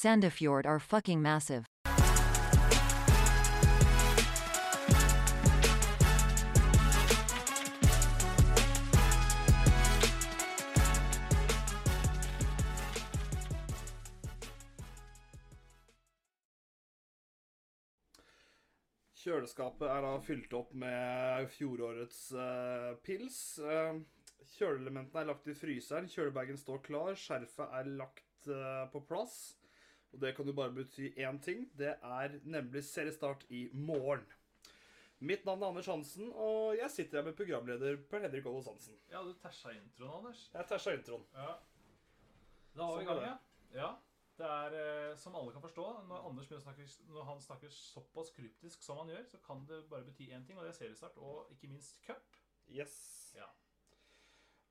Sandefjord are fucking massive. Kjøleskapet er da fylt opp med fjorårets uh, pils. Uh, kjøleelementene er lagt i fryseren, kjølebagen står klar, skjerfet er lagt uh, på plass. Og det kan jo bare bety én ting. Det er nemlig seriestart i morgen. Mitt navn er Anders Hansen, og jeg sitter her med programleder Per Henrik Ollos Hansen. Ja, du tæsja introen, Anders. Jeg tæsja introen. Ja. Da har vi i Sånn gang, ja. ja. Det er, eh, som alle kan forstå, når, Anders snakker, når han snakker såpass kryptisk som han gjør, så kan det bare bety én ting, og det er seriestart, og ikke minst cup. Yes. Ja.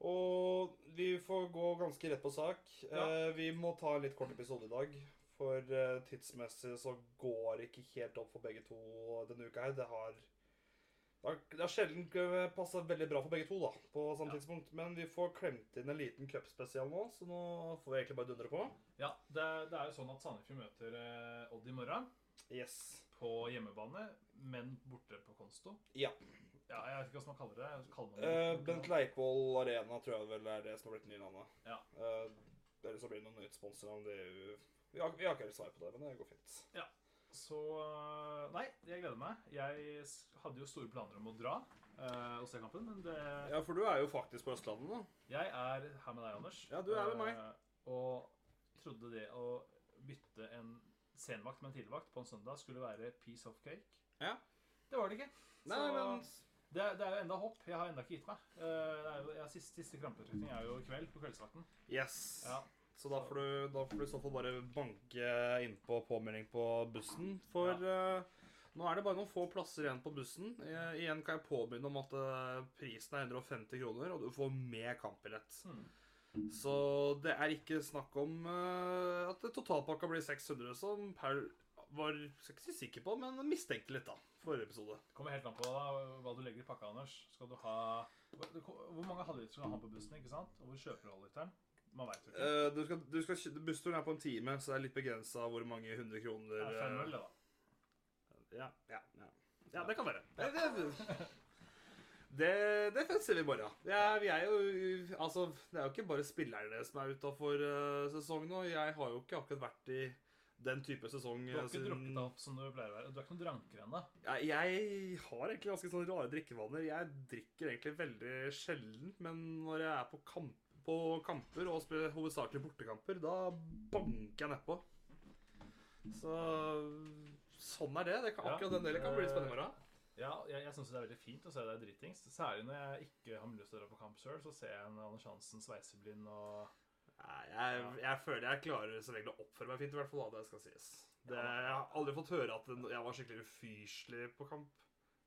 Og vi får gå ganske rett på sak. Ja. Eh, vi må ta en litt kort episode i dag. For uh, tidsmessig så går det ikke helt opp for begge to denne uka her. Det har Det har, det har sjelden passa veldig bra for begge to da, på samme Ja. tidspunkt. Men vi får klemt inn en liten cupspesial nå, så nå får vi egentlig bare dundre på. Ja, det, det er jo sånn at Sandefjord møter uh, Odd i morgen Yes. på hjemmebane, men borte på Konsto. Ja. Ja, jeg vet ikke hva man kaller det. Kaller man det uh, Bent Leikvoll Arena tror jeg vel er det som har blitt nye navnet. Ja. Eller så blir det noe nytt sponsor. Det er jo vi har, vi har ikke helt svar på det, men det går fint. Ja. Så øh, Nei, jeg gleder meg. Jeg hadde jo store planer om å dra eh, og se kampen, men det Ja, for du er jo faktisk på Østlandet nå. Jeg er her med deg, Anders. Ja, du er med meg. Eh, Og trodde det å bytte en senvakt med en tidligvakt på en søndag skulle være piece of cake. Ja. Det var det ikke. Nei, men det, er- det er jo enda hopp. Jeg har enda ikke gitt meg. Eh, Det er jo, jeg, siste, siste krampetrekning er jo i kveld, på kveldsvakten. Yes. Ja. Så da får, du, da får du i så fall bare banke innpå påmelding på bussen. For eh, nå er det bare noen få plasser igjen på bussen. Eh, igjen kan jeg påminne om at uh, prisen er 150 kroner, og du får med kampbillett. Mm. Så det er ikke snakk om at totalpakka blir 600, som Per var skal ikke si sikker på, men mistenkte litt, da. Forrige episode. Det kommer helt an på da, hva du legger i pakka, Anders. Skal du ha Hvor mange halvliter skal du ha på bussen? ikke sant? Og hvor kjøper du halvliteren? Man veit jo ikke. Eh, du skal, du skal, bussturen er på en time, så det er litt begrensa hvor mange hundre kroner Ja, 5-0, eh, det, da. Ja, ja, ja. ja, det kan være. Det, det, det, det fester vi i morgen. Ja, vi er jo Altså, det er jo ikke bare spillerne som er utafor uh, sesong nå. Jeg har jo ikke akkurat vært i den type sesong Du har ikke siden- drukket deg opp som du pleier å være. Du er ikke noen dranker ennå. jeg, jeg har egentlig ganske sånne rare drikkevaner. Jeg drikker egentlig veldig sjelden, men når jeg er på, kamp, på kamper, og spiller hovedsakelig bortekamper, da banker jeg nedpå. Så sånn er det. det kan, akkurat den delen kan bli spennende i morgen. Ja, jeg, jeg syns det er veldig fint å se deg dritings. Særlig når jeg ikke har mulighet til å dra på kamp sjøl, så ser jeg en Anders Hansen sveiseblind og Nei, jeg, jeg føler jeg klarer som regel å oppføre meg fint, i hvert fall. da, det skal sies. Det, jeg har aldri fått høre at jeg var skikkelig ufyselig på kamp.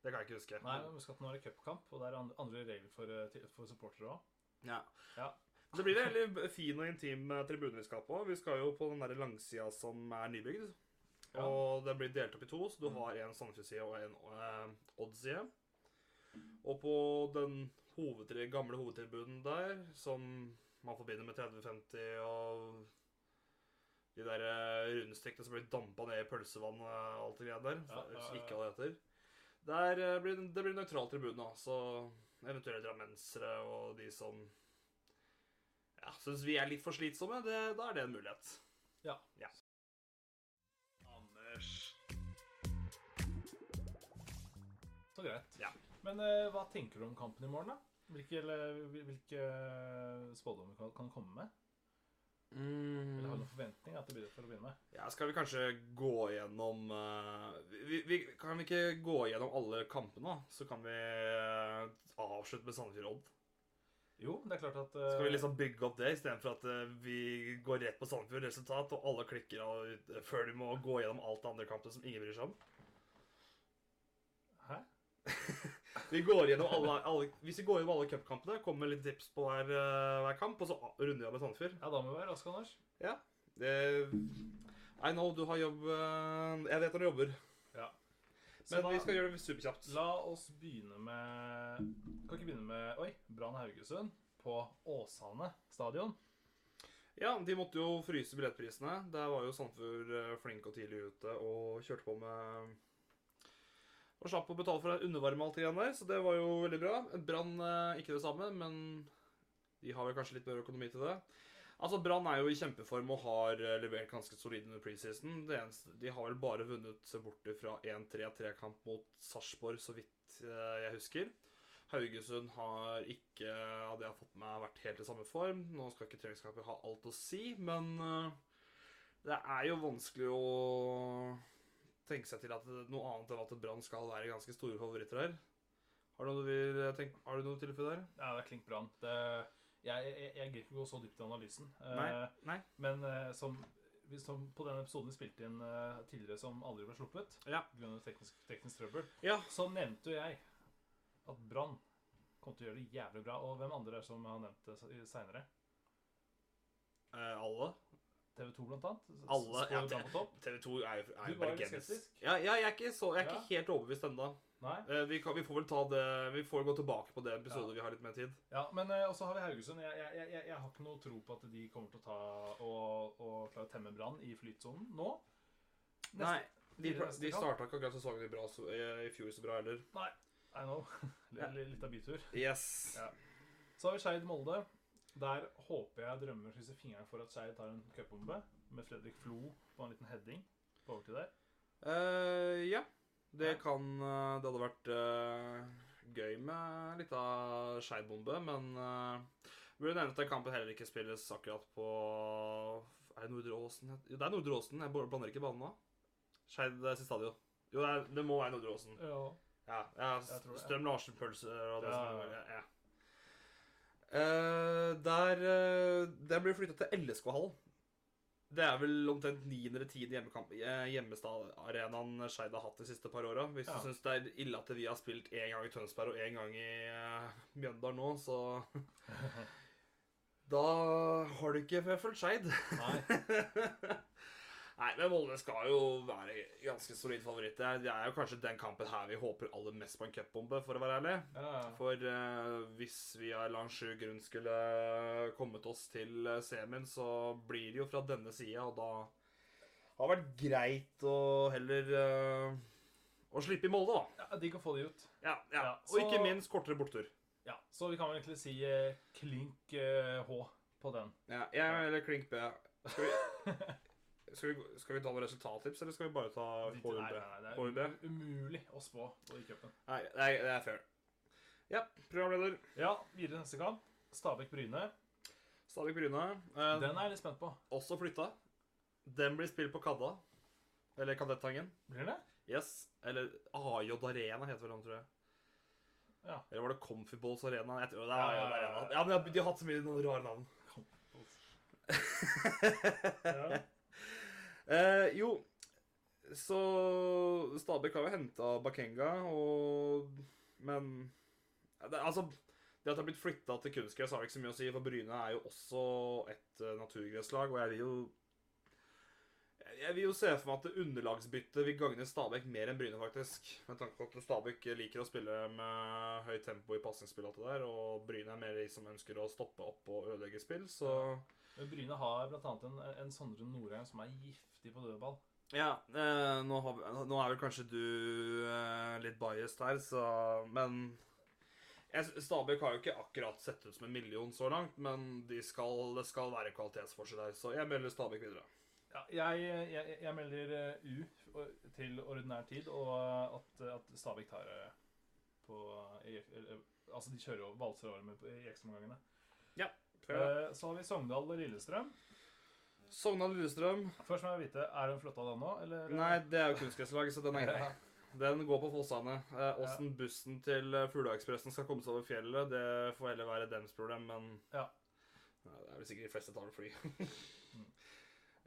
Det kan jeg ikke huske. Nei, men husk at nå er det cupkamp, og det er andre regler for, eh, for supportere òg. Ja. Ja. Det blir veldig fin og intim eh, tribune vi skal på. Vi skal jo på den der langsida som er nybygd. Ja. Og den blir delt opp i to, så du Mm. har en Sandefjord-side og en uh, Odd-side. Og på den hovedtri gamle hovedtribunen der, som man forbinder med 30-50 og de der eh, som blir dampa ned i pølsevann og alt det greia der. Ja, ja, ja. Ikke hva det heter. Der blir det blir nøytral tribune, da. Så eventuelle drammensere og de som ja, syns vi er litt for slitsomme, det, da er det en mulighet. Ja. Ja. Anders Så greit. Ja. Men eh, hva tenker du om kampen i morgen, da? Hvilke, eller, hvilke spådommer kan, kan komme med? Eller har du noen forventning at det blir for å begynne med? Ja, skal vi kanskje gå gjennom uh, vi, vi, Kan vi ikke gå gjennom alle kampene, da? Så kan vi uh, avslutte med Sandefjord Odd. Jo, det er klart at uh... Skal vi liksom bygge opp det istedenfor at uh, vi går rett på Sandefjord resultat, og alle klikker av ut- før de må gå gjennom alt det andre kampene som ingen bryr seg om? Hæ? Vi går gjennom alle, alle, hvis vi går gjennom alle cupkampene, kommer med litt tips på hver, hver kamp, og så runder vi av med Sandefjord. Ja, da må vi være raske, Anders. Ja. Det, I know du har jobb Jeg vet når du jobber. Ja. Men da- vi skal gjøre det superkjapt. La oss begynne med Kan ikke begynne med Oi, Brann Haugesund på Åsane stadion. Ja, de måtte jo fryse billettprisene. Der var jo Sandefjord eh, flink og tidlig ute og kjørte på med Og slapp å betale for undervarme alt igjen der, så det var jo veldig bra. Brann eh, ikke det samme, men de har vel kanskje litt mer økonomi til det. Altså, Brann er jo i kjempeform og har eh, levert ganske solid under preseason. Eneste, de har vel bare vunnet borte fra 1-3-3-kamp mot Sarpsborg, så vidt jeg husker. Haugesund har ikke, av det jeg har fått med vært helt i samme form. Nå skal ikke treningskamper ha alt å si, men eh, det er jo vanskelig å tenke seg til at noe annet enn at Brann skal være ganske store favoritter her. Har du noe vil tenke, har du noe tilfelle der? Ja, det er klink brann. Jeg, jeg, jeg gidder ikke gå så dypt i analysen. Eh, Nei, nei. Men eh, som, som på den episoden vi spilte inn tidligere som aldri ble sluppet, Ja. grunnet teknisk, teknisk trøbbel, Ja. så nevnte jo jeg at Brann kom til å gjøre det jævlig bra. Og hvem andre er som har nevnt det seinere? Eh, alle? TV 2 blant annet. Alle, ja. TV 2 er jo, er jo bare skeptisk. Ja, ja, jeg er ikke, så, jeg er Ja. ikke helt overbevist ennå. Nei? Eh, vi, vi får vel ta det Vi får gå tilbake på det episodet vi har litt mer tid. Ja, men eh, også har vi Haugesund. Jeg, jeg, jeg, jeg, har ikke noe tro på at de kommer til å ta og, og klare å temme Brann i flytsonen nå. Neste- Nei, de, de starta ikke akkurat sesongen i, bra, så, i, i fjor så bra heller. I know. Ja. Litt, av bytur. Yes. Ja. Så har vi Skeid Molde. Der håper jeg drømmer krysser fingeren for at Skeid tar en cupbombe med Fredrik Flo på en liten heading på overtid der. Uh, ja. Det kan eh, Det hadde vært uh, gøy med litt av Skeid-bombe, men uh, burde nevne at den kampen heller ikke spilles akkurat på Er det Nordre Åsen? Jo, det er Nordre Åsen. Jeg blander ikke banen nå. Skeid sin stadion. Jo, det, er, det må være Nordre Åsen. Ja. Ja, ja. Strøm Larsen-pølser og det Ja, som er ja. Eh, Der uh, Den blir flytta til LSK-hallen. Det er vel omtrent niende eller tiende hjemmekamp eh, hjemmestadarenaen Skeid har hatt de siste par åra. Hvis Ja. du syns det er ille at vi har spilt én gang i Tønsberg og én gang i uh, Mjøndalen nå, så Da har du ikke fulgt Skeid. Nei. Men Molde skal jo være ganske solid favoritt. Det er, jo kanskje den kampen her vi håper aller mest på en cupbombe, for å være ærlig. Ja. For uh, hvis vi av en sju grunn skulle kommet oss til eh, semien, så blir det jo fra denne sida, og da har det vært greit å heller uh, å slippe i Molde, da. ja, Digg å få de ut. Ja, ja. Ja, Og ikke minst kortere borttur. Ja, Så vi kan vel egentlig si uh, klink uh, H på den. Ja, jeg eller klink B. Skal vi, skal vi, skal vi ta noen resultattips, eller skal vi bare ta HUB? nei, nei, det er um- umulig å spå på i cupen. Nei, nei, det er fair. Ja, programleder. Ja, videre neste kamp. Stabæk-Bryne. Stabæk-Bryne. Eh, Den er jeg litt spent på. Også flytta. Den blir spilt på Kadda. Eller Kadettangen. Blir det? Yes. Eller AJ Arena heter vel den, tror jeg. Ja. Eller var det Comfyballs Arena? Jeg tror det er ja, AJ. Arena. Ja, men de har- de har hatt så mye noen rare navn. Ja. Eh, jo, så Stabæk har jo henta Bakenga, og Men det, Altså, det at det har blitt flytta til kunstgress, har ikke så mye å si, for Bryne er jo også et uh, naturgresslag, og jeg vil jo jeg vil jo se for meg at underlagsbyttet vil gagne Stabæk mer enn Bryne, faktisk. Med tanke på at Stabæk liker å spille med høyt tempo i pasningsspill og alt det der, og Bryne er mer de som ønsker å stoppe opp og ødelegge spill, så Men Bryne har bl.a. En, en Sondre Norheim som er giftig på dødball. Ja, eh, nå, har, nå er vel kanskje du eh, litt biased her, så Men Stabæk har jo ikke akkurat sett ut som en million så langt, men de skal, det skal være kvalitetsforskjell der, så jeg melder Stabæk videre. Ja, jeg, jeg, jeg melder eh, U til ordinær tid, og eh, at, at Stabæk tar eh, på Altså, de kjører jo valser over med i ekstraomgangene. Eh, så har vi Sogndal og Lillestrøm. Sogndal Lillestrøm Først må jeg vite, er den flytta den nå, eller? Nei, det er jo kunstgresslaget, så den er grei. Den går på Fossane. Eh, Åssen bussen til eh, Fugleekspressen skal komme seg over fjellet, det får heller være dems problem, men Ja. Nei, Det er vel sikkert de fleste tar fly. Mm.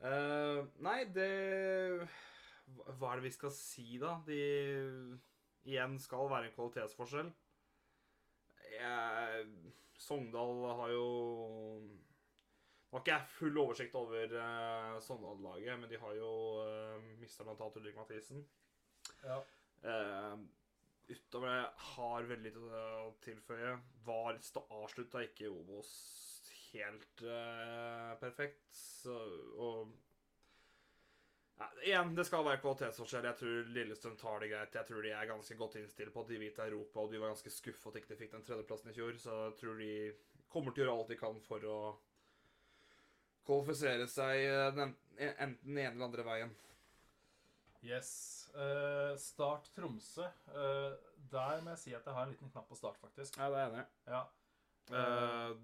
Eh, nei, det Hva er det vi skal si, da? De igjen skal være en kvalitetsforskjell. Jeg, Sogndal har jo Nå har ikke jeg full oversikt over uh, Sogndal-laget, men de har jo uh, mista bl.a. Ulrik Mathisen. Ja. Uh, utover det har veldig lite å tilføye. Var avslutta ikke Obos helt uh, perfekt. Så, og ja, Igjen, det skal være kvalitetsforskjell. Jeg tror Lillestrøm tar det greit. Jeg tror de er ganske godt innstilt på at de vil til Europa, og de var ganske skuffa at de ikke fikk den tredjeplassen i fjor. Så jeg tror de kommer til å gjøre alt de kan for å kvalifisere seg eh, enten den ene eller andre veien. Yes. Uh, start Tromsø. Uh, der må jeg si at jeg har en liten knapp på start, faktisk. Ja, det er jeg enig i. Ja. Eh,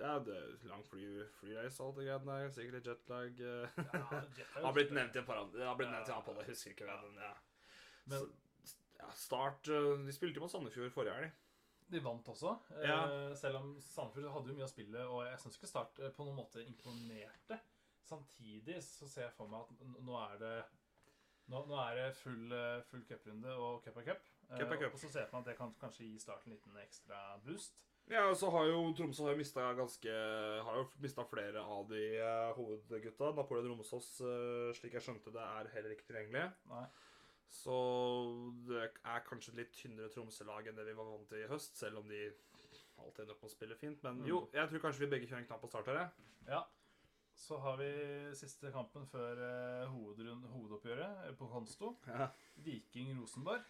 ja, det er lang fly, flyreise og alt det greiene der. Sikkert jetlag. eh. Ja, har blitt nevnt i et par andre. Det har blitt nevnt i annen podd, jeg husker ikke hvem. ja. Men- ja, Start eh, De spilte jo mot Sandefjord forrige helg. De vant også, Ja. selv om Sandefjord hadde jo mye av spillet, og jeg syns ikke Start på noen måte imponerte. Samtidig så ser jeg for meg at nå er det nå, nå er det full, full cuprunde og cup er cup. Cup er cup. Og så ser jeg for meg at det kan kanskje gi Start en liten ekstra boost. Ja, og så har jo Tromsø har jo mista ganske Har jo mista flere av de uh, hovedgutta. Napoleon Romsås, uh, slik jeg skjønte det, er heller ikke tilgjengelig. Nei. Så det er kanskje et litt tynnere Tromsø-lag enn det vi var vant til i høst, selv om de alltid ender opp med å spille fint. Men jo, Mm. jeg tror kanskje vi begge kjører en knapp på start her. jeg. Ja. Så har vi siste kampen før hovedrund, hovedoppgjøret på Konsto. Ja. Viking Rosenborg.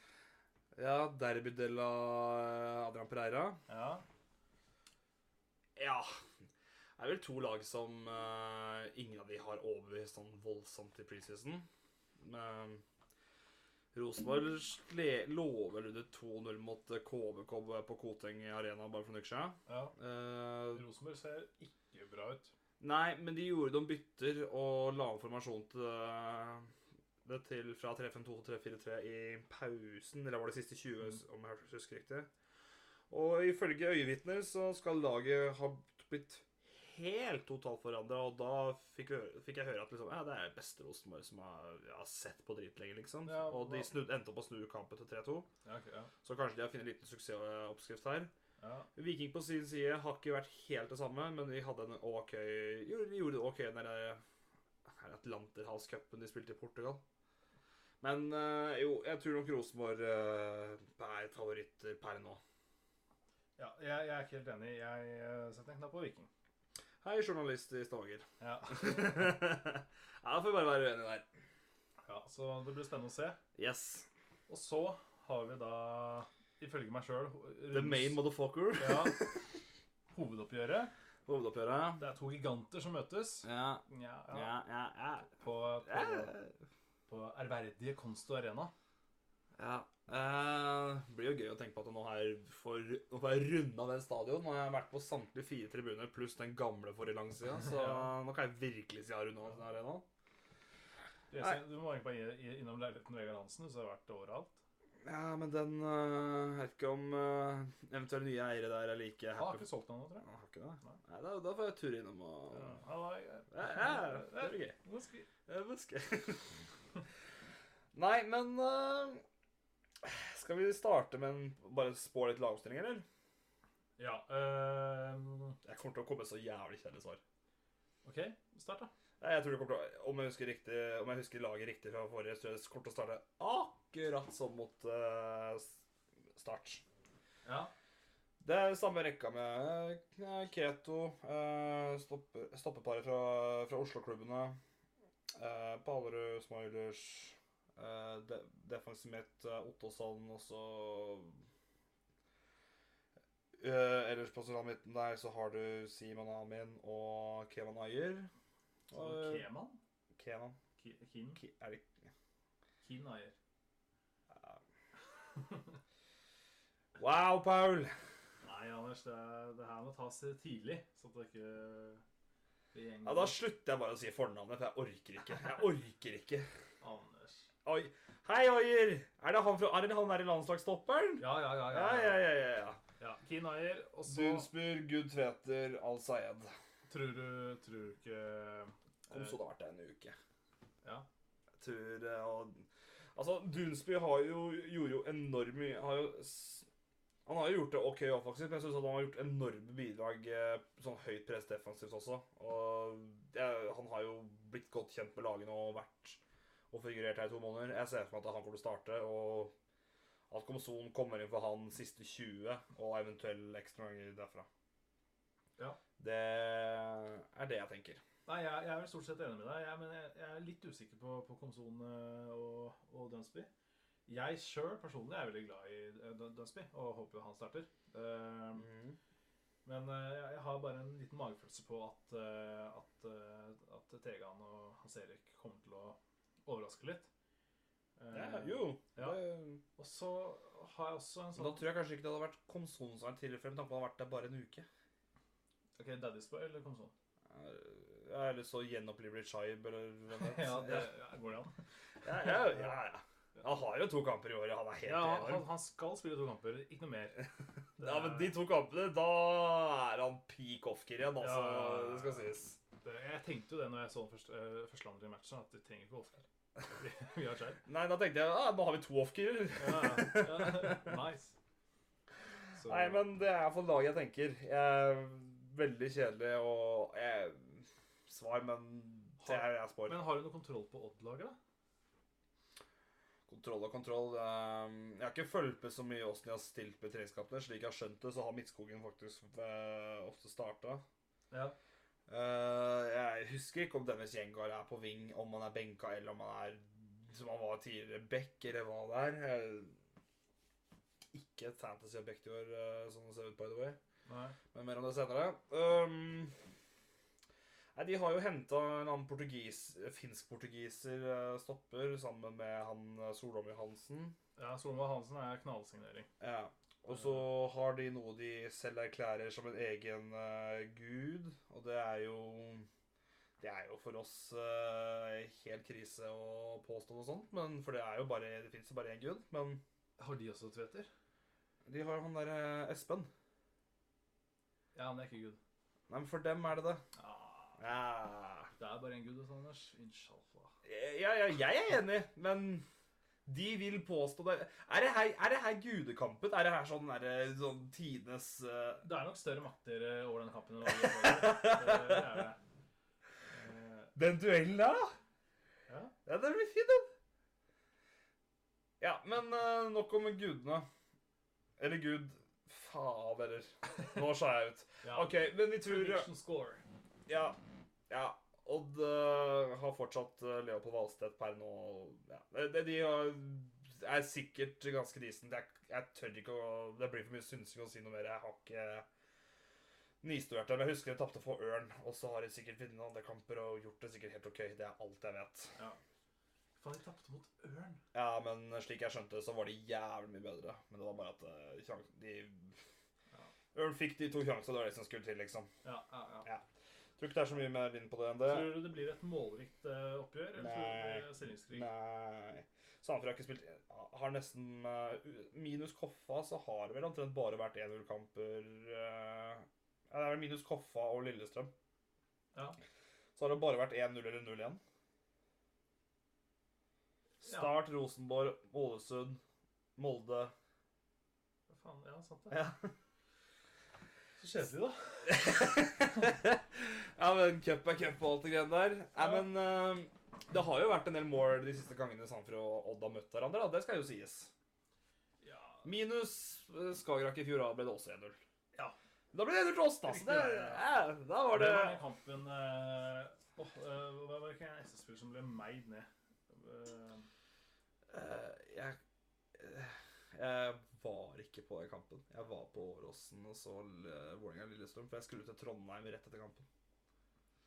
ja, Derby de la Adrian Pereira. Ja. Ja. Det er vel to lag som uh, ingen av de har overbevist sånn voldsomt i preseason. Men Rosenborg lå vel under 2-0 mot KVK på Koteng Arena bare for noen uker siden. ja. Uh, Rosenborg ser ikke bra ut. nei, men de gjorde noen bytter og la om formasjon til eh, det til fra 3-5-2 til 3-4-3 i pausen, eller var det siste 20, om jeg husker riktig. Og ifølge øyevitner så skal laget ha blitt helt totalt forandra, og da fikk, fikk jeg høre at liksom, ja, det er beste Rosenborg som har, har sett på dritlenge, liksom. Ja, og de snudd, endte opp å snu kampen til 3-2, Ja, okay, så kanskje de har funnet en liten suksessoppskrift her. ja. Viking på sin side har ikke vært helt det samme, men de hadde en ok gjorde, de gjorde det ok når den er her Atlanterhavscupen de spilte i Portugal. Men eh, jo, jeg tror nok Rosenborg eh, er favoritter per nå. Ja jeg, jeg er ikke helt enig. Jeg eh, setter en knapp på Viking. Hei, journalist i Stavanger. Ja. ja, får vi bare være uenige der. ja, Så det blir spennende å se. Yes. Og så har vi da, ifølge meg sjøl The main motherfucker. Ja. Hovedoppgjøret. Hovedoppgjøret. Det er to giganter som møtes. Ja, Ja, ja, ja, ja. På, på, på ærverdige Konsto Arena. Ja. Eh, det blir jo gøy å tenke på at nå her får, nå får jeg runda den stadion. Nå har jeg vært på samtlige fire tribuner pluss den gamle for i lang side, så nå kan jeg virkelig si jeg har runda den arenaen. Du, du må bare innom leiligheten Vegard Hansen, så har det vært overalt. Ja, men den eh, Jeg vet ikke om uh, eventuelle nye eiere der er like har happy. ikke solgt den ennå, tror jeg. Ah, har ikke det? Nei. Nei, da, da får jeg tur innom og Ja, Ja, det blir gøy. Nå husker. Nei, men eh, Skal vi starte med en, bare spå litt lagoppstilling, eller? Ja. ehm, Jeg kommer til å komme med så jævlig kjedelige svar. OK, start, da. Nei, Jeg tror det kommer til å, Om jeg husker riktig Om jeg husker laget riktig fra forrige, så tror jeg det kommer til å starte akkurat som mot uh, start. Ja. Det er samme rekka med eh, Keto, uh, stopper, stoppeparet fra, fra Oslo-klubbene, uh, Palerud, Smoilers, eh, de, defensivet mitt, eh, Ottosson, og så eh, Ellers på midten der så har du Simon Amin og Kevan Ayer. Og- Keman? Kenan. Ki- Ke- Er det Kin Ayer. Wow, Paul! Nei, Anders, det, det her må tas tidlig, så det ikke gjeng. Ja, Da slutter jeg bare å si fornavnet, for jeg orker ikke. Jeg orker ikke. Hei, Ayer! Er det han, fra, er det han der i landslagstopperen? Ja, ja, ja. Ja, ja, ja. ja, ja. ja. Keen Ayer, og så Dunsburg, Gud Tveter, Al Sayed. tror du, tror du ikke Om så det har vært det en uke. Ja. Jeg tror eh, og, Altså, Dunsby har jo, gjorde jo enormt mye har jo, Han har jo gjort det ok offensivt, men jeg syns han har gjort enorme bidrag eh, sånn høyt press defensivt også. Og jeg, han har jo blitt godt kjent med lagene og vært og figurert her i to måneder. Jeg ser for meg at han kommer til å starte, og at Komson kommer inn for han siste 20, og eventuell ekstra ganger derfra. Ja. Det er det jeg tenker. Nei, jeg, jeg er vel stort sett enig med deg, jeg, men jeg, jeg er litt usikker på, på Komson eh, og, og Dunsby. Jeg sjøl personlig er veldig glad i eh, Dunsby og håper jo han starter. Uh, Mm. Men uh, jeg har bare en liten magefølelse på at, uh, at, at Tegan og Hans Erik kommer til å overraske litt. Eh, Ja, jo. ja. Det, Og så har jeg også en sånn da tror jeg kanskje ikke det hadde vært konsonseren som med tanke på at han har vært der bare en uke. Ok, Daddy's Boy eller Komson? Ja, Eller så gjenoppliver Shaib, eller hvem vet. ja, det ja, går det an. ja, ja, ja, ja. Han har jo to kamper i året. Han er helt Ja, han, enorm. han skal spille to kamper, ikke noe mer. Det Ja, men er- de to kampene, da er han peak off-gear igjen, altså. Ja, ja, ja. Det skal sies. Det, jeg tenkte jo det når jeg så den første, uh, første matchen, at du trenger ikke Wolfgear. Vi, har skjær. Nei, da tenkte jeg ah, nå har vi to off-keeper. Ja, ja. Nice. Så- Nei, men det er for laget jeg tenker. Jeg er veldig kjedelig og jeg, Svar, men det er jeg spår. Men har du noe kontroll på Odd-laget, da? Kontroll og kontroll. ehm, Jeg har ikke fulgt med så mye åssen de har stilt med treningskampene. Slik jeg har skjønt det, så har Midtskogen faktisk eh, ofte starta. Ja. Jeg husker ikke om Dennis Jengar er på ving, om han er benka, eller om han er som han var tidligere, back, eller hva det er. Ikke et fantasy objekt i år, eh, sånn det ser ut, by the way. Nei. Men mer om det senere. Um, nei, de har jo henta en annen portugis, finsk-portugiser eh, stopper sammen med han Solomir Solholm Johansen. Ja, Solomir Hansen er knallsignering. Ja. Og så har de noe de selv erklærer som en egen uh, gud, og det er jo Det er jo for oss uh, helt krise å påstå noe sånt, men for det er jo bare Det fins jo bare én gud. Men Har de også Tveter? de har han derre Espen. Ja, han er ikke gud. Nei, men for dem er det det. Ah, Ja. det er bare en gud hos Anders. Inshallah. Ja, ja, jeg er enig, men de vil påstå det. Er det her, er det her gudekampen? Er det her sånn, der, sånn tidenes uh... Det er nok større makter eh, over denne kampen enn hva vi har. Det det er det. Eh, Den duellen der, da? Ja. Ja, den blir fin, den. Ja, men uh, nok om gudene. Eller gud Fader. Nå sa jeg ut. ja. OK, men vi tror Prediction score. Ja. ja. Odd eh, har fortsatt uh, Leopold Valstedt per nå. Ja. Det, det, de har, er sikkert ganske decent. Jeg, jeg tør ikke å Det blir for mye synsing å si noe mer. Jeg har ikke nistudert dem. Jeg husker de tapte for Ørn, og så har de sikkert vunnet andre kamper og gjort det sikkert helt OK. Det er alt jeg vet. Ja. Faen, de tapte mot Ørn. Ja, men slik jeg skjønte det, så var de jævlig mye bedre. Men det var bare at eh, de Ja. Ørn fikk de to sjansene, det var det som skulle til, liksom. Ja, ja, ja. Tror ikke det er så mye mer inn på det enn det. Tror du det blir et målrikt eh, oppgjør, eller tror du det Nei. blir? Nei. Sandefjord har ikke spilt Har nesten eh, Minus Koffa så har det vel omtrent bare vært 1-0-kamper. eh, ja, det er vel minus Koffa og Lillestrøm. Ja. Så har det bare vært 1-0 eller 0 igjen. Start, Rosenborg, Ålesund, Molde faen, ja, sant det. Ja. Så kjedelig, da. ja, men cup er cup og alt det greiene der. Nei, Ja. men uh, det har jo vært en del mål de siste gangene Sandfjord og Odd har møtt hverandre. Da. Det skal jo sies. Ja. Minus eh, Skagerrak i fjor, da ble det også 1-0. Ja. Da ble det 1-0 til oss, da. Så det, ja, ja, da var det Det var den kampen uh, åh, uh, Hva var det ikke en SS-spiller som ble meid ned? Uh, jeg, jeg var ikke på den kampen. Jeg var på Åråsen og så uh, Vålerenga-Lillestrøm, for jeg skulle til Trondheim rett etter kampen.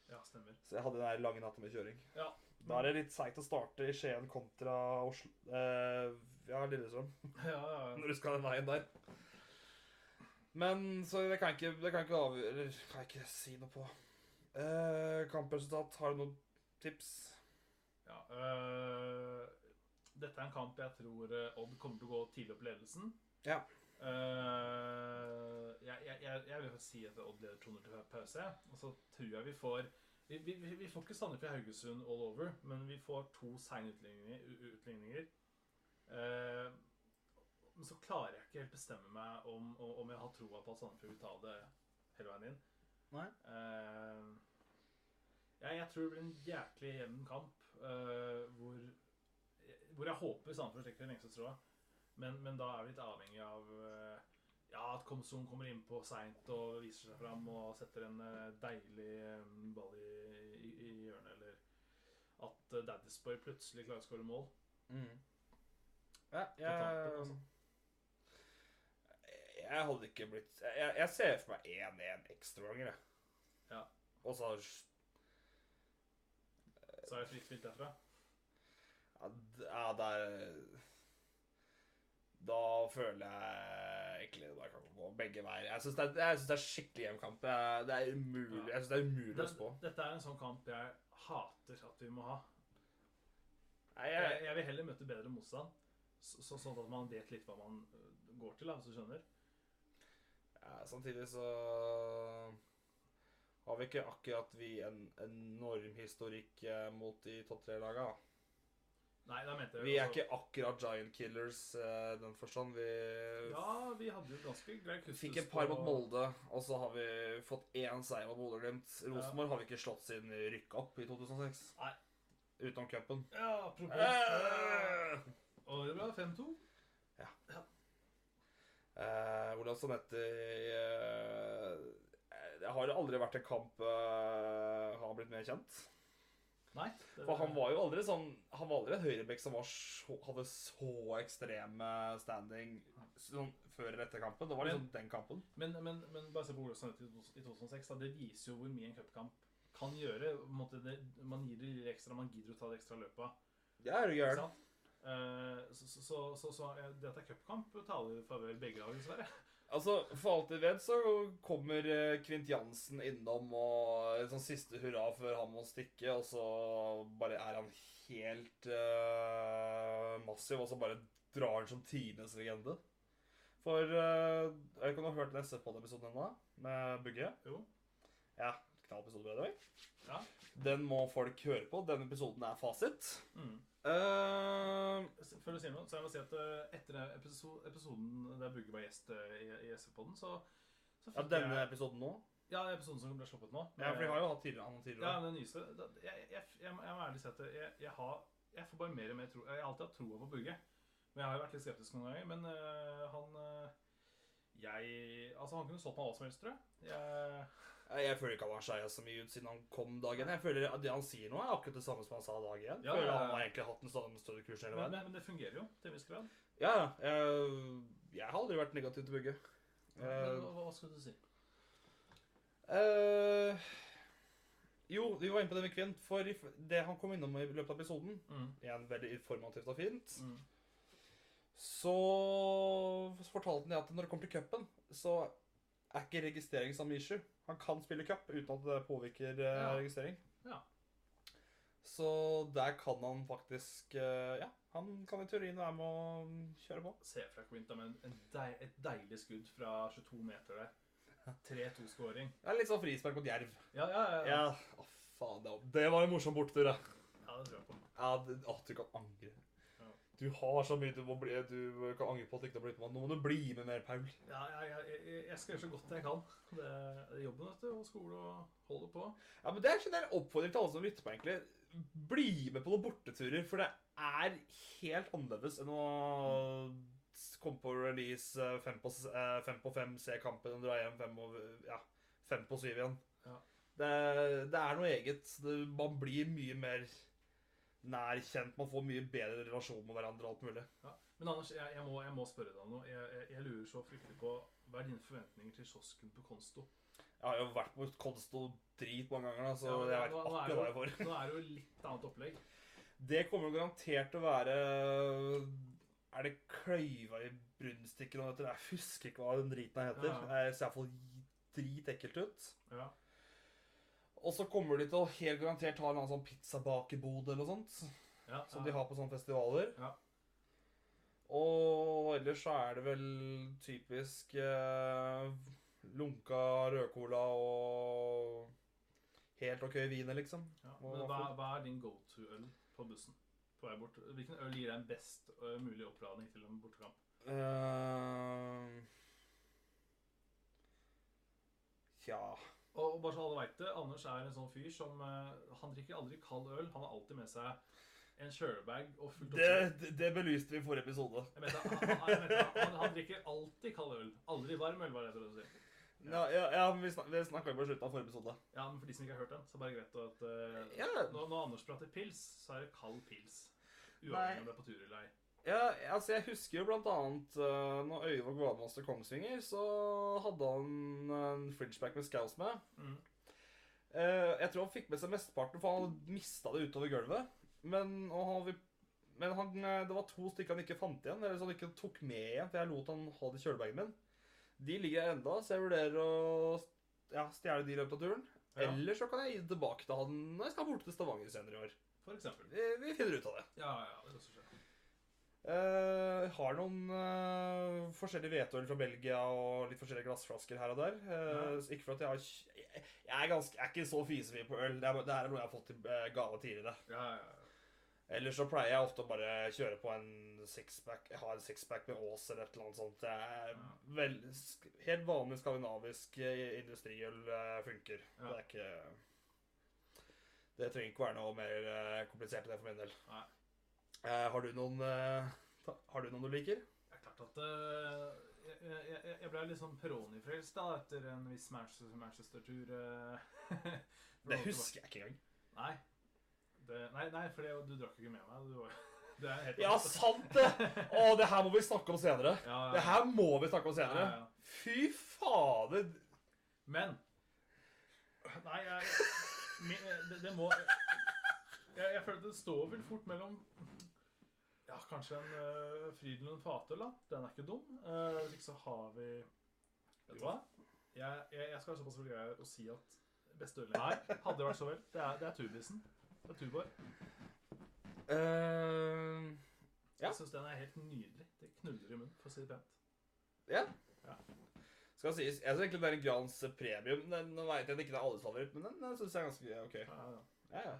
ja, stemmer. Så jeg hadde den lange natta med kjøring. Ja. Da er det litt seigt å starte i Skien kontra Oslo eh, Ja, Lillestrøm. Ja, ja, ja. Når du skal den veien der. Men så det kan ikke, det kan ikke avgjøre Eller kan jeg ikke si noe på. Eh, kampresultat, har du noen tips? ja eh, dette er en kamp jeg tror eh, Odd kommer til å gå tidlig opp ledelsen. Ja. Uh, jeg, jeg, jeg, vil si at Odd leder 200 til pause. Og så tror jeg vi får Vi, vi, vi- får ikke Sandefjord Haugesund all over, men vi får to seine utligninger. Uh. Men så klarer jeg ikke helt bestemme meg om, om jeg har troa på at Sandefjord vil ta det hele veien inn. Nei. Uh, jeg, jeg tror det blir en jæklig jevn kamp uh, hvor, hvor jeg håper Sandefjord stikker den lengste tråda. Men, men da er vi litt avhengig av eh, Ja, at Komsun kommer innpå seint og viser seg fram og setter en eh, deilig eh, ball i, i, i hjørnet, eller at Daddisboy plutselig klarer å skåre mål. Mm. Ja, jeg, altså. jeg hadde ikke blitt Jeg, jeg ser for meg 1-1 ekstra ganger, jeg. Ja. Og så Så er det fritt spilt derfra. Ja, der Da føler jeg egentlig det bare kan gå begge veier. Jeg syns det, det er skikkelig jevn kamp. Det er, umulig. Jeg synes det er umulig å spå. Dette er en sånn kamp jeg hater at vi må ha. Nei, Jeg, jeg, jeg vil heller møte bedre motstand, så, så, sånn at man vet litt hva man øh, går til, hvis du skjønner. ja, samtidig så har vi ikke akkurat vi en enorm historikk eh, mot de topp tre-laga. Nei, da mente jeg Vi er ikke akkurat giant killers eh, i den forstand. Vi Ja, vi hadde jo ganske grei kustus fikk et par mot Molde, og så har vi fått én seier mot Bodø-Glimt. Rosenborg har vi ikke slått siden vi rykka opp i 2006. Nei. Utenom cupen. Ja, apropos. Eh, Og det ble 5-2. Eh, hvordan som heter eh, Det har aldri vært en kamp eh, har blitt mer kjent. Nei. det- For han var jo aldri sånn Han var aldri en høyreback som var så, hadde så ekstreme standing sånn før eller etter kampen. Det var liksom den kampen. Men, men, men bare se på Olsen i 2006. Da, det viser jo hvor mye en cupkamp kan gjøre. Det, man gir det litt ekstra, man gidder å ta det ekstra løpet. Det er gæren. sant? Eh, så, så, så, så, så eh, det at det er cupkamp, taler i favør begge lag, dessverre. Altså, For alt jeg vet, så kommer eh, Kvint Jansen innom og en sånn siste hurra før han må stikke, og så bare er han helt uh, massiv, og så bare drar han som tidenes legende. For uh, Jeg vet ikke om du har hørt den SF-pod-episoden ennå, med Bugge? Jo. Ja, knall episode, by the way. Ja. Den må folk høre på. Denne episoden er fasit. Mm. Eh, Før du sier noe, så jeg må si at eh, etter episode, episoden der Bugge var gjest eh, i, i SV-podden, så, så ja, denne jeg episoden nå? Ja, episoden som ble sluppet nå. Ja, for vi har jo hatt tidligere, han Ja, tidligere. den nyeste. Jeg, jeg, jeg, må- ærlig si at jeg, har, jeg får bare mer og mer tro Jeg har alltid hatt troa på Bugge. Men jeg har jo vært litt skeptisk noen ganger. Men uh, han Jeg Altså, han kunne solgt meg hva som helst, tror jeg. jeg Jeg, føler ikke han har skeia så mye ut siden han kom dagen. Jeg føler at Det han sier nå, er akkurat det samme som han sa dag én. Ja, føler ja, ja. Han har egentlig hatt en sånn større kurs hele veien. men, men det fungerer jo til en viss grad. Ja, jeg, jeg har aldri vært negativ til Bugge. Men, Eh, hva, hva skal du si? Uh, jo, vi var inne på det med Kvint. For det han kom innom i løpet av episoden, Mm. igjen veldig informativt og fint, Mm. så fortalte han at når det kommer til cupen, så er ikke registrering samme issue. Han kan spille cup uten at det påvirker eh, Ja. registrering. Ja. Så der kan han faktisk eh, Ja, han kan i teorien være med å kjøre på. Se fra Quinta med en, en deil, et deilig skudd fra 22 meter der. 3-2-skåring. Det er litt sånn frispark mot Jerv. Ja, ja, ja. ja. Ja, å faen, det var, det var en morsom bortetur, da. ja det tror jeg på. Ja, det, å, du kan angre. Du har så mye du, må bli, du kan angre på at du ikke har blitt med. Nå må du bli med mer, Paul. Ja, jeg, jeg, jeg, skal gjøre så godt jeg kan. Det er jobben, vet du, og skole og holde på. Ja, men Det er en oppfordring til alle som lytter på, egentlig. Bli med på noen borteturer, for det er helt annerledes enn å komme på release eh, fem på, eh, fem, på fem, se kampen og dra hjem fem, og, ja, fem på syv igjen. Ja. Det, det er noe eget. Man blir mye mer nær kjent. Man får mye bedre relasjon med hverandre alt mulig. Ja. Men Anders, jeg, jeg, må, jeg må spørre deg noe. Jeg, jeg, lurer så fryktelig på Hva er dine forventninger til kiosken på Konsto? Jeg har jo vært på Konsto drit mange ganger, så Ja, jeg vet nå- akkurat hva jeg får. Nå er det jo litt annet opplegg. Det kommer garantert til å være Er det kløyva i brunstikken og dette? Jeg husker ikke hva den driten heter. Ja. Jeg ser iallfall dritekkelt ut. Ja. Og så kommer de til å helt garantert ha en annen sånn pizzabakebod eller noe sånt. Ja, Som ja. de har på sånne festivaler. Ja. Og ellers så er det vel typisk eh, lunka rødcola og helt OK viner, liksom. Ja. Men hva, hva er din go-to-øl på bussen på vei bort? Hvilken øl gir deg en best mulig oppladning til en bortekamp? Uh, Tja Og bare så alle vet det, Anders er en sånn fyr som uh, Han drikker aldri kald øl. Han har alltid med seg en kjølebag og fullt Det, det, det belyste vi i forrige episode. Jeg mente, han, han, jeg mente, han, han drikker alltid kald øl. Aldri varm øl, var det jeg prøvde å si. Ja, ja, ja vi, snak, vi snakka jo på slutten av forrige episode. Ja, men for de som ikke har hørt den, så er det bare greit at uh, Ja, når, når Anders prater pils, så er det kald pils. Uavhengig om det er på tur eller ei. Ja altså jeg husker jo blant annet uh, når Øyvåg var gladmaster Kongsvinger, så hadde han en fridgeback med Scouse med. Mm. Uh, jeg tror han fikk med seg mesteparten, for han hadde mista det utover gulvet. Men, han, men han, eh, det var to stykker han ikke fant igjen, eller så han ikke tok med igjen, for jeg lot han ha det i kjølebagen min. De ligger enda, så jeg vurderer å ja, stjele de i løpet av turen. Ja. Eller så kan jeg gi det tilbake til han når jeg skal bort til Stavanger senere i år. For eksempel. Vi, vi finner ut av det. Ja, ja, det kan skje. Eh, har noen uh, forskjellige hveteøl fra Belgia og litt forskjellige glassflasker her og der. Uh, ja. Ikke for at jeg har Jeg, jeg, er, ganske, jeg er ikke så fisefri på øl. Det er, det her er noe jeg har fått i gave tidligere. Ja, ja. Ellers så pleier jeg ofte å bare kjøre på en sixpack. ha har en sixpack med Ås eller et eller annet sånt. Det er Ja. vel, helt vanlig skandinavisk industriøl funker. Det er ikke Det trenger ikke være noe mer komplisert enn det for min del. Nei. Eh, har du noen eh, Har du noen du liker? Det er klart at eh, jeg, jeg, jeg- ble litt sånn Peroni-frelst da, etter en viss Manchester- Manchester-tur. Det husker jeg ikke engang. Nei. Det, nei, nei, for det, du drakk ikke med meg. Du, var- det er helt Ja, sant det! Å, det her må vi snakke om senere. Ja, ja. Det her må vi snakke om senere. Ja. Fy fader! Men Nei, jeg, det, det må jeg, jeg føler det står vel fort mellom Ja, kanskje en uh, Frydenlund Fatøl, da. Den er ikke dum. Uh, hvis ikke så har vi Vet du hva? Jeg, jeg, jeg skal være såpass grei å si at beste ølen her hadde vært så vel. Det er, det er Turbisen. Det er Tuborg. Uh, Ja. Jeg syns den er helt nydelig. Det knuller i munnen, for å si det pent. ja. Ja. Skal sies, jeg synes egentlig det er en Grans premium. Den, nå vet jeg at det er alles favoritt, men den, den syns jeg er ganske ok. Ja, ja. Ja, ja.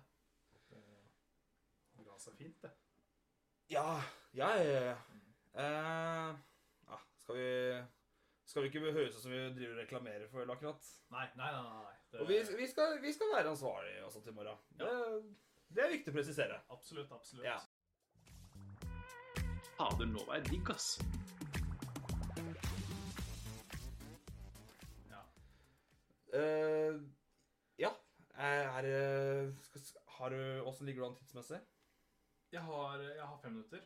Det grans er fint, det. Ja, ja, ja, ja. Eh, ja skal vi Skal vi ikke høres ut som vi driver og reklamerer for øl, akkurat? Nei, nei, nei. nei. Det, Og vi, vi, skal, vi skal være ansvarlige også til i morgen. Det, det er viktig å presisere. Absolutt, absolutt. Ja. Fader, nå var jeg digg, ass. Eh, ja. Er, er skal- Har du Åssen ligger du an tidsmessig? Jeg har, jeg har fem minutter.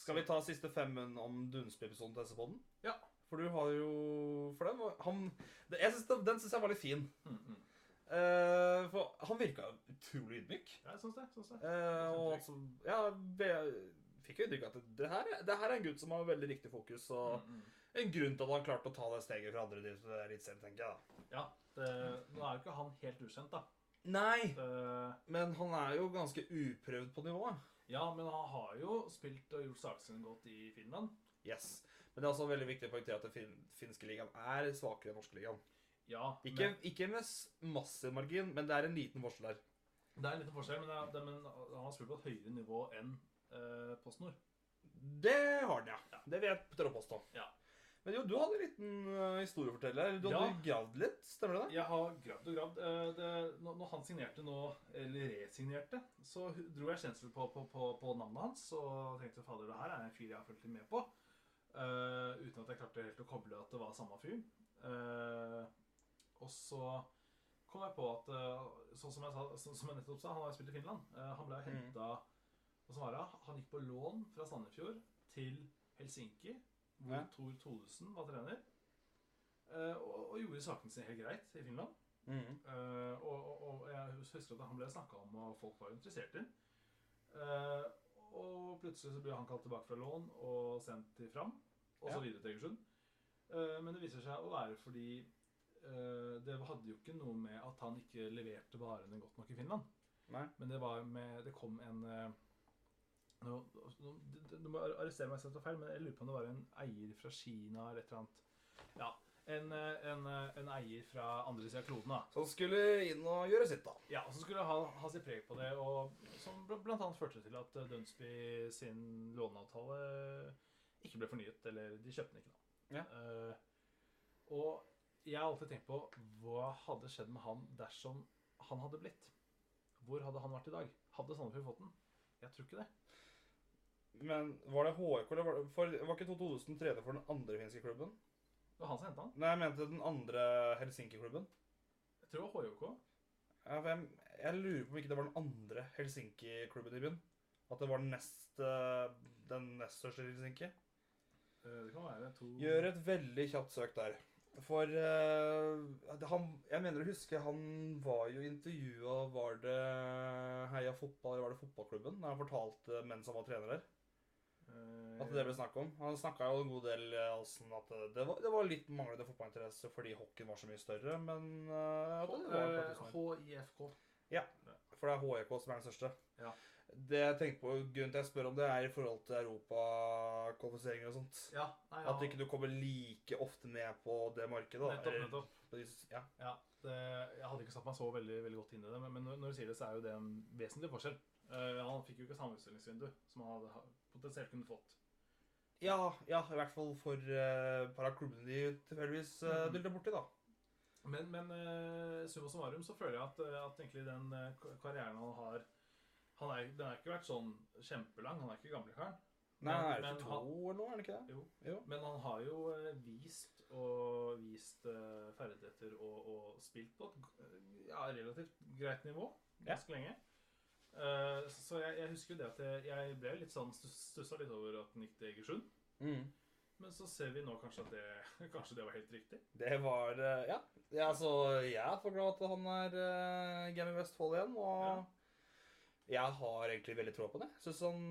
Skal vi ta siste femmen om Dunsby-episoden til SV-podden? Ja. For du har jo For den var han, det, jeg synes, Den syns jeg var litt fin. Mm, mm. Eh, for han virka utrolig ydmyk. Ja, jeg syns det. Synes det. Eh, og altså, ja, vi fikk jo inntrykk av at det her, er- det her er en gutt som har veldig riktig fokus, og Mm, mm. en grunn til at han klarte å ta det steget fra andre div- eliteserien, tenker jeg. da. Ja, det, nå er jo ikke han helt ukjent, da. Nei, Det, men han er jo ganske uprøvd på nivået. Ja, men han har jo spilt og gjort sakene sine godt i Finland. Yes. Men det er også veldig viktig å poengtere at den fin finske ligaen er svakere enn norske ligaen. Ja, Ikke, men, ikke med massiv margin, men det er en liten forskjell her. det er en liten forskjell, men, det, er- det, men han har spilt på et høyere nivå enn eh, PostNord. Det har den, ja. Ja. Det vil jeg tørre å påstå. Ja. Men jo, du hadde en liten uh, historie å fortelle. Du hadde Ja. gravd litt, stemmer det? Jeg har gravd og gravd. Eh, det, når, han signerte nå, eller resignerte, så dro jeg kjensel på, på, på, på navnet hans og tenkte fader, det her er en fyr jeg har fulgt med på. Uh, uten at jeg klarte helt å koble at det var samme fyr. Og så kom jeg på at sånn som jeg, sa, sånn som jeg nettopp sa, han har spilt i Finland. Han ble henta mm. Han gikk på lån fra Sandefjord til Helsinki, hvor Ja. Tor Thodesen var trener. Eh, og, og gjorde sakene sin helt greit i Finland. Mm. Eh, og, og, og jeg husker at han ble snakka om, og folk var interessert i. Uh, og plutselig så ble han kalt tilbake fra lån og sendt til Fram, og så Ja. videre til Egersund. Eh, men det viser seg å være fordi eh, det hadde jo ikke noe med at han ikke leverte varene godt nok i Finland. Nei. Men det var med Det kom en eh, nå, du, må arrestere meg hvis jeg tar feil, men jeg lurer på om det var en eier fra Kina eller et eller annet. Ja, en, eh, en, eh, en eier fra andre sida av kloden, da. Som skulle inn og gjøre sitt, da. Ja, som skulle ha, ha sitt preg på det, og som bl.a. førte til at eh, Dunsby sin låneavtale ikke ble fornyet, eller de kjøpte den ikke da. Ja. Uh, og jeg har alltid tenkt på hva hadde skjedd med han dersom han hadde blitt. Hvor hadde han vært i dag? Hadde Sandefjord fått den? Jeg tror ikke det. Men var det HK, eller var det for, Var ikke 2000 trener for den andre finske klubben? Det var han som henta han. Nei, jeg mente den andre Helsinki-klubben. Jeg tror det var HJK. Ja, for jeg, jeg lurer på om ikke det var den andre Helsinki-klubben i byen. At det var den nest, eh, den nest største Helsinki. Eh, Det kan være to Gjør et veldig kjapt søk der. For uh, han, Jeg mener å huske han var jo intervjua Var det Heia Fotball eller var det Fotballklubben? Da han fortalte mens han var trener der. Eh, At det ble snakk om. Han snakka jo en god del eh, altså, at det var, det var litt manglende fotballinteresse fordi hockeyen var så mye større, men eh, var Eh. HIFK. For det er HEK som er den største. Ja. Det jeg tenker på, Grunnen til jeg spør om det, er i forhold til europakvalifiseringer og sånt. Ja, nei, ja. At ikke du kommer like ofte med på det markedet. Nettopp, nettopp. Ja. Ja, det, jeg hadde ikke satt meg så veldig, veldig godt inn i det, men, men når, når du sier det, så er jo det en vesentlig forskjell. Uh, han fikk jo ikke samme utstillingsvindu som han hadde ha- potensielt kunne fått. Ja, ja, i hvert fall for uh, par av klubbene de tilfeldigvis uh, Mhm. borti, da. Men, men uh, summa summarum så føler jeg at, eh, at egentlig den eh, karrieren han har han er, Den har ikke vært sånn kjempelang. Han er ikke gamlekaren. Nei, han er jo men 22 år eller noe? Er det ikke det? Jo. Jo. Men han har jo eh, vist og vist eh, ferdigheter og, og spilt på et ja, relativt greit nivå ganske lenge. Eh, så jeg, jeg husker jo det at jeg, jeg ble litt sånn stus- stussa litt over at den gikk til Egersund. Mm. Men så ser vi nå kanskje at det, kanskje det var helt riktig. Det var uh, Ja. ja altså, jeg er for glad at han er uh, Game i Vestfold igjen, og jeg har egentlig veldig tro på det. Synes han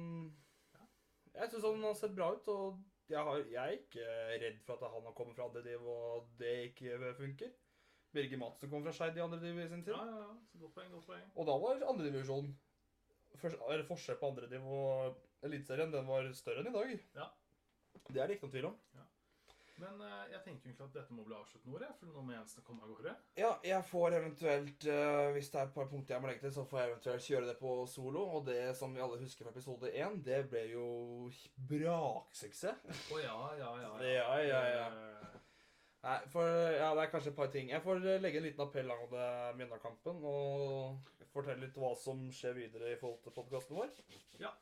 Jeg syns han har sett bra ut, og jeg, har, jeg er ikke redd for at han har kommet fra andre div og det ikke funker. Birger Madsen kom fra Skeid i andre div i sin tid. Ja, ja, ja. Så godt poeng, godt poeng. Og da var andredivisjon Forskjell på andre nivå Eliteserien, den var større enn i dag. Ja. Det er det ikke noen tvil om. Men eh, jeg tenker egentlig at dette må bli avslutt nå, for nå må Jensen komme av gårde. Ja, jeg får eventuelt eh, Hvis det er et par punkter jeg må legge til, så får jeg eventuelt kjøre det på solo. Og det som vi alle husker fra episode én, det ble jo braksuksess. Å ja, ja, ja. Ja, ja, ja. Eh, Nei, for ja, det er kanskje et par ting. Jeg får legge en liten appell angående Mjøndalen-kampen og fortelle litt hva som skjer videre i forhold til podkasten vår. Ja.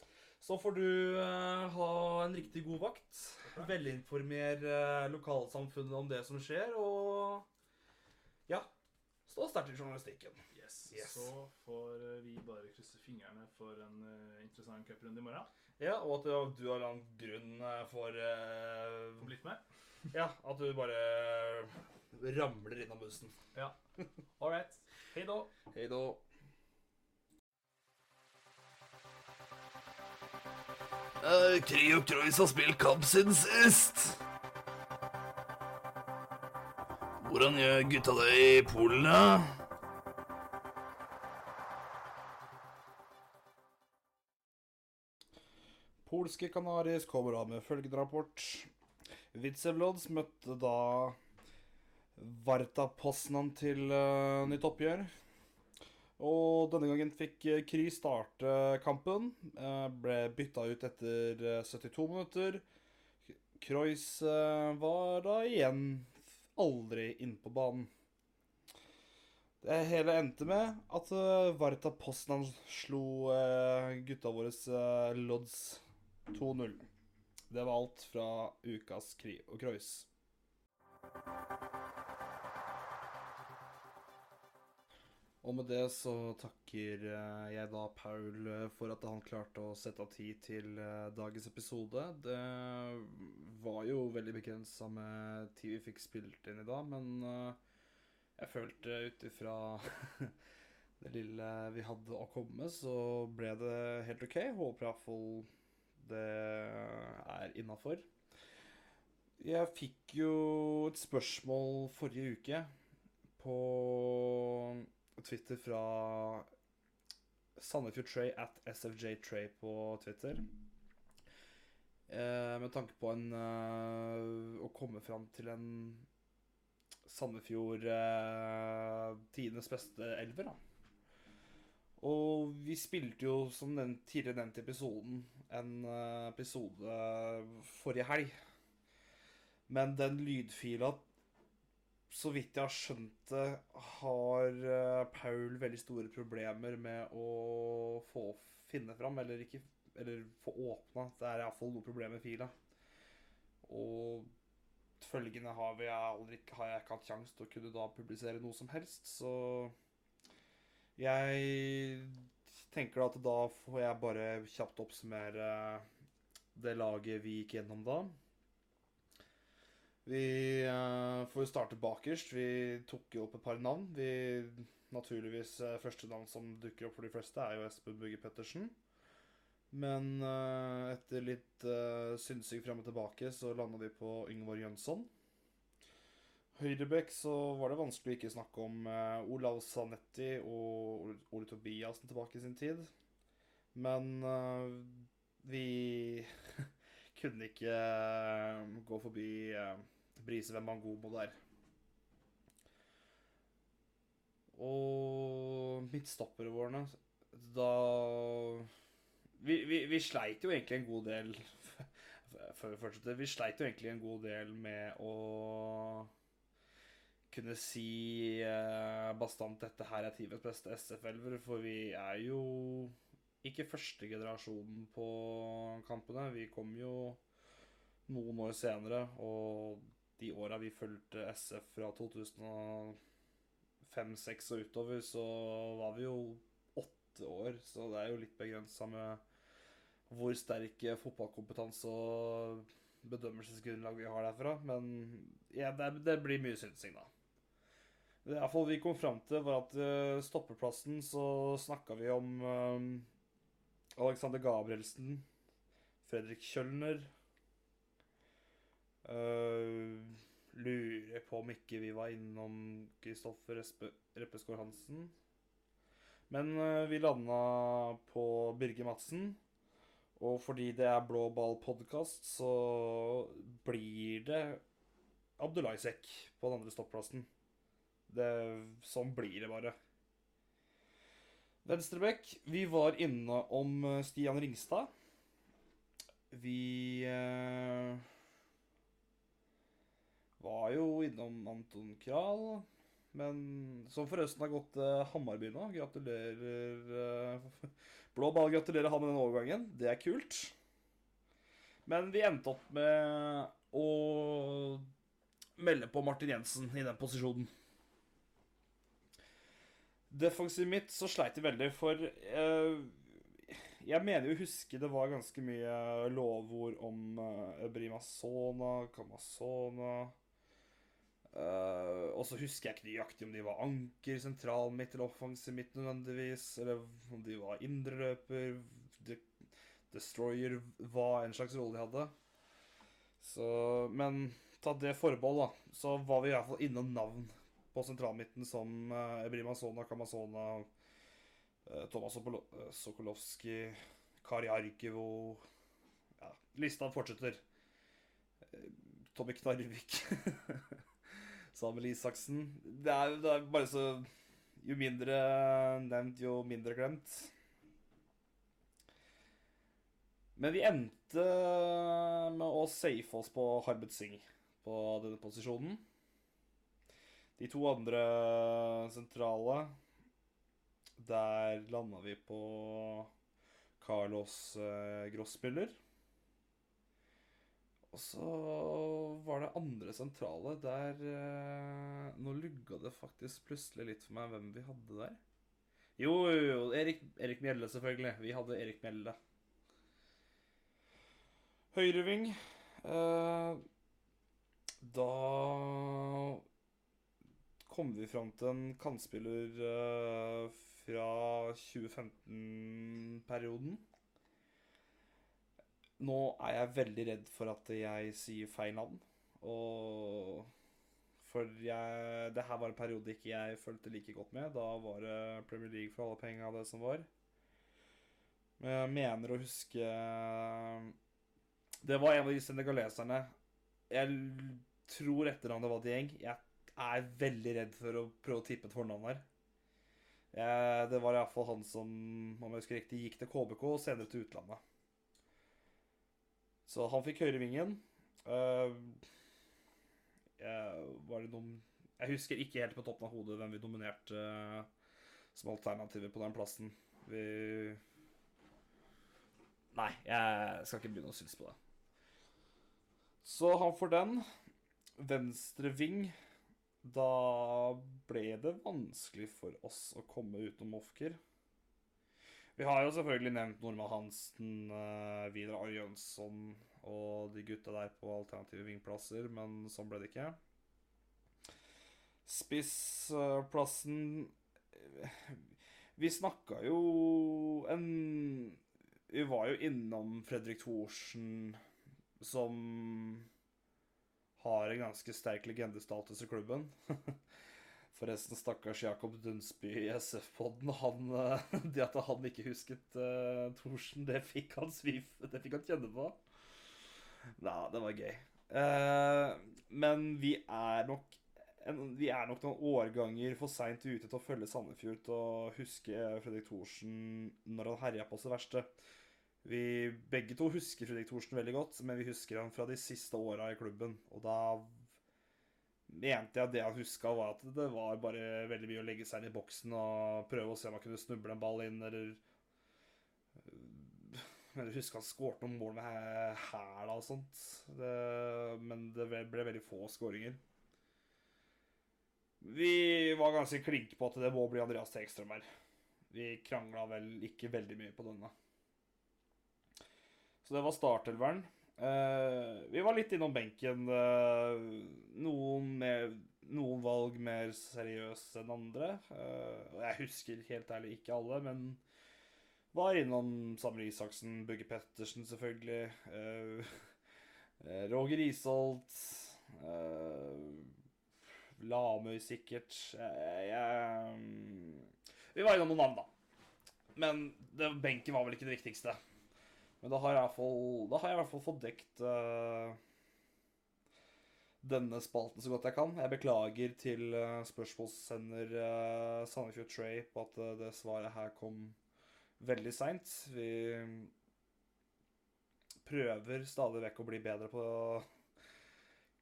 Så får du uh, ha en riktig god vakt. Okay. Velinformer uh, lokalsamfunnet om det som skjer, og ja Stå sterkt i journalistikken. Yes. Yes. Så får eh, vi bare krysse fingrene for en uh, interessant cuprunde i morgen. Ja, og at du, har en grunn for uh, Får blitt med. Ja, at du bare ramler innom bussen. All right. Hei då. Hei da. Uh, Kryok Troyes har spilt kamp siden sist. Hvordan gjør gutta det i Polen, da? Polske Kanaris kommer av med følgende rapport. Vitsevlods møtte da Varta Poznan til uh, nytt oppgjør. Og denne gangen fikk eh, Kry starte kampen. Eh, ble bytta ut etter eh, 72 minutter. Kreuz eh, var da igjen aldri inne på banen. Det hele endte med at eh, Varta Poznan slo eh, gutta våre eh, Lodz 2-0. Det var alt fra ukas Kry og Kreuz. Og med det så takker eh, jeg da Paul eh, for at han klarte å sette av tid til eh, dagens episode. Det var jo veldig begrensa med tid vi fikk spilt inn i dag, men jeg følte ut ifra det lille vi hadde å komme så ble det helt OK. Håper iallfall det er innafor. Jeg fikk jo et spørsmål forrige uke på Twitter fra Sandefjord at SFJ på Twitter. Eh, med tanke på en eh, Å komme fram til en Sandefjord eh, tidenes beste elver, da. Og vi spilte jo, som den tidligere nevnt i episoden, en eh, episode forrige helg. Men den lydfila så vidt jeg har skjønt det, har eh, Paul veldig store problemer med å få finne fram, eller ikke Eller få åpna. Det er iallfall noe problem med fila. Og følgende har, vi aldri, har jeg ikke hatt sjanse til å kunne da publisere noe som helst, så jeg tenker at da får jeg bare kjapt oppsummere det laget vi gikk gjennom da. Vi uh, får starte bakerst. Vi tok jo opp et par navn. Vi, naturligvis uh, Første navn som dukker opp for de fleste, er jo Espen Bugge Pettersen. Men uh, etter litt uh, synsing frem og tilbake, så landa vi på Yngvar Jønsson. Høyrebekk så var det vanskelig å ikke snakke om uh, Olav Sanetti og Ole- Tobiassen tilbake i sin tid. Men vi kunne ikke gå forbi uh, Brise mot der. Og midtstoppere våre Da vi, vi, vi sleit jo egentlig en god del Før vi fortsetter Vi sleit jo egentlig en god del med å kunne si eh, bastant dette her er Tivets beste SF-elver, for vi er jo ikke første generasjonen på kampene. Vi kom jo noen år senere, og de åra vi fulgte SF fra 2005-2006 og utover, så var vi jo åtte år, så det er jo litt begrensa med hvor sterk fotballkompetanse og bedømmelsesgrunnlag vi har derfra. Men ja, det, det blir mye synsing, da. Det iallfall vi kom fram til, var at uh, stoppeplassen så snakka vi om um, Alexander Gabrielsen, Fredrik Kjølner uh, Lurer på om ikke vi var innom Kristoffer Reppeskår Hansen. Men uh, vi landa på Birger Madsen. Og fordi det er Blå ball-podkast, så blir det Abdullah-sekk på den andre stopplassen. Det, sånn blir det bare. Venstrebekk. Vi var inne om eh, Stian Ringstad. Vi eh, var jo innom Anton Kral. Men som forresten har gått til Hammarby nå. Gratulerer. Eh, blå ball gratulerer han med den overgangen. Det er kult. Men vi endte opp med å melde på Martin Jensen i den posisjonen. Defensivt mitt så sleit jeg veldig, for eh, Jeg mener jo huske det var ganske mye lovord om uh, Brimasona, Kamasona eh, Og så husker jeg ikke nøyaktig om de var anker, sentral midt eller offensiv midt nødvendigvis, eller om de var indreløper, de, destroyer, hva en slags rolle de hadde. Så Men ta det forbehold, da, så var vi i hvert fall innom navn på sentralmidten som uh, Ebrimazona, Kamazona, uh, Sopolo- uh, Sokolowski, Kari Arkivo Ja, lista fortsetter. Uh, Tommy Knarvik. Samuel Isaksen. Det er, det er bare så Jo mindre nevnt, jo mindre glemt. Men vi endte med å safe oss på Harbet Singh på denne posisjonen. De to andre sentrale Der landa vi på Carlos eh, Grossmüller. Og så var det andre sentrale der eh, Nå lugga det faktisk plutselig litt for meg hvem vi hadde der. Jo, jo, jo. Erik, Erik Mjelle, selvfølgelig. Vi hadde Erik Mjelle. Høyreving. Eh, da kom vi fram til en kantspiller eh, fra 2015-perioden. Nå er jeg veldig redd for at jeg sier feil navn. Og For jeg, det her var en periode ikke jeg fulgte like godt med. Da var det Premier League for alle penga, det som var. Men jeg mener å huske Det var en av de senegaleserne Jeg tror etternavnet var Dieng. Jeg er veldig redd for å prøve å tippe et fornavn her. Det var iallfall han som om jeg husker riktig, gikk til KBK og senere til utlandet. Så han fikk høyrevingen. Uh, var det noen Jeg husker ikke helt på toppen av hodet hvem vi nominerte uh, som alternativer på den plassen. Vi Nei, jeg skal ikke begynne å synes på det. Så han får den. Venstre ving. Da ble det vanskelig for oss å komme utenom Ofker. Vi har jo selvfølgelig nevnt Norma Hansen, uh, Vidar Arjønsson og de gutta der på alternative vingplasser, men sånn ble det ikke. Spissplassen Vi snakka jo en Vi var jo innom Fredrik Thorsen, som har en ganske sterk legendestatus i klubben. Forresten, stakkars Jakob Dunsby i SF-podden. Han, det at han ikke husket uh, Thorsen, det fikk han svif, Det fikk han kjenne på. Nei, det var gøy. Uh, men vi er nok en, vi er nok noen årganger for seint ute til å følge Sandefjord til å huske Fredrik Thorsen når han herja på sitt verste. Vi begge to husker Fredrik Thorsen veldig godt, men vi husker han fra de siste åra i klubben. Og da mente jeg det han huska, var at det var bare veldig mye å legge seg inn i boksen og prøve å se om han kunne snuble en ball inn, eller Men jeg husker han skårte noen mål med hæla og sånt. Det, men det ble veldig få skåringer. Vi var ganske klinke på at det må bli Andreas Tegstrøm her. Vi krangla vel ikke veldig mye på denne. Så det var startelveren. Uh, vi var litt innom benken. Uh, noen, med, noen, valg mer seriøse enn andre. Uh, jeg husker helt ærlig ikke alle, men var innom Samuel Isaksen, Bugge Pettersen selvfølgelig. Roger Isholt. Lamøy sikkert. Jeg, jeg, vi var innom noen navn, da. Men det, benken var vel ikke det viktigste. Men da har jeg, fall, da har jeg i hvert fall fått dekt uh, denne spalten så godt jeg kan. Jeg beklager til uh, spørsmålssender uh, Sandefjord Tray på at uh, det svaret her kom veldig seint. Vi prøver stadig vekk å bli bedre på å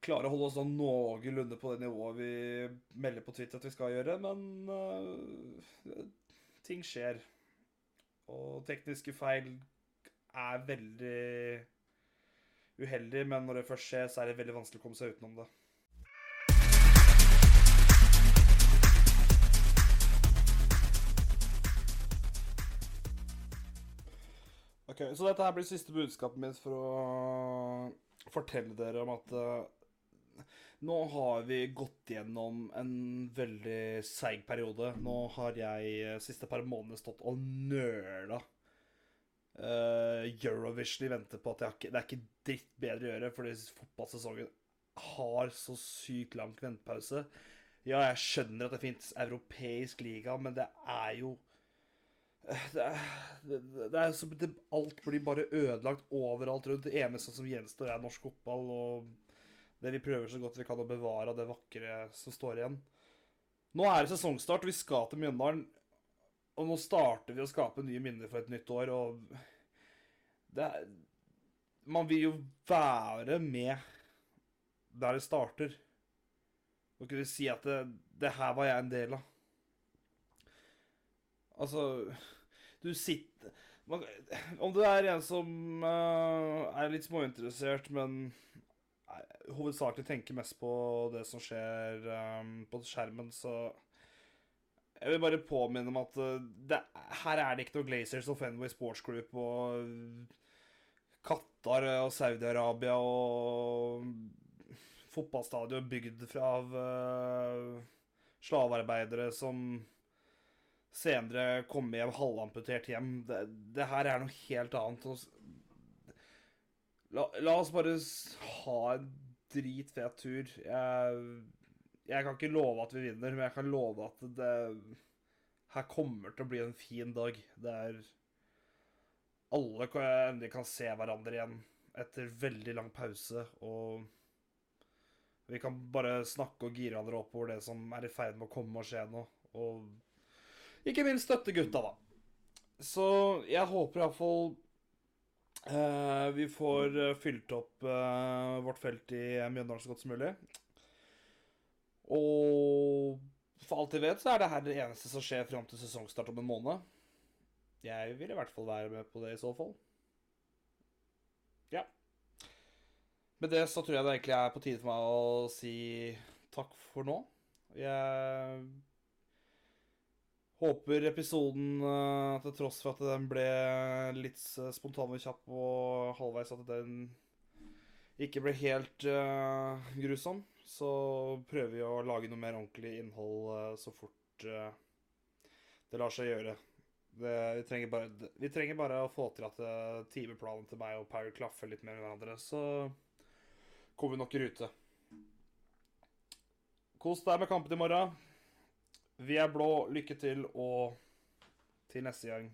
klare å holde oss sånn noenlunde på det nivået vi melder på Twitter at vi skal gjøre, men ting skjer. Og tekniske feil er veldig uheldig, men når det først skjer, så er det veldig vanskelig å komme seg utenom det. Ok, Så dette her blir siste budskapet mitt for å fortelle dere om at uh, nå har vi gått gjennom en veldig seig periode. Nå har jeg uh, siste par månedene stått og nøla uh, Eurovision de venter på at ikke, det er ikke dritt bedre å gjøre, fordi fotballsesongen har så sykt lang ventepause. Ja, jeg skjønner at det fins europeisk liga, men det er jo eh, det er, det, er det, Alt blir bare ødelagt overalt rundt. Det eneste som gjenstår, er norsk fotball. Og det vi prøver så godt vi kan å bevare av det vakre som står igjen. Nå er det sesongstart, og vi skal til Mjøndalen. Og nå starter vi å skape nye minner for et nytt år, og det er Man vil jo være med der det starter. Å kunne si at det, det her var jeg en del av. Altså Du sitter man, Om du er en som uh, er litt småinteressert, men hovedsakelig tenker mest på det som skjer um, på skjermen, så jeg vil bare påminne om at eh, det, her er det ikke noe Glazers og Fenway Sports Group og Qatar og Saudi-Arabia og fotballstadion bygd fra av uh, slavearbeidere som senere kom hjem halvamputert hjem. Det, det, her er noe helt annet. La, la oss bare ha en dritfet tur. Jeg jeg kan ikke love at vi vinner, men jeg kan love at det her kommer til å bli en fin dag. Det er Alle endelig kan se hverandre igjen etter veldig lang pause, og vi kan bare snakke og gire hverandre opp over det som er i ferd med å komme og skje nå. Og ikke minst støtte gutta, da. Så jeg håper iallfall eh, vi får eh, fylt opp eh, vårt felt i Mjøndalen så godt som mulig. Og for alt jeg vet, så er det her det eneste som skjer fram til sesongstart om en måned. Jeg vil i hvert fall være med på det i så fall. Ja. Med det så tror jeg det egentlig er på tide for meg å si takk for nå. Jeg håper episoden, eh, til tross for at den ble litt spontan og kjapp og halvveis, at den ikke ble helt uh, grusom så prøver vi å lage noe mer ordentlig innhold eh, så fort eh, det lar seg gjøre. Det, vi, trenger bare, vi trenger bare å få til at uh, timeplanen til meg og Power klaffer litt mer med hverandre, så kommer vi nok i rute. Kos deg med kampen i morgen. Vi er blå. Lykke til, og til neste gang.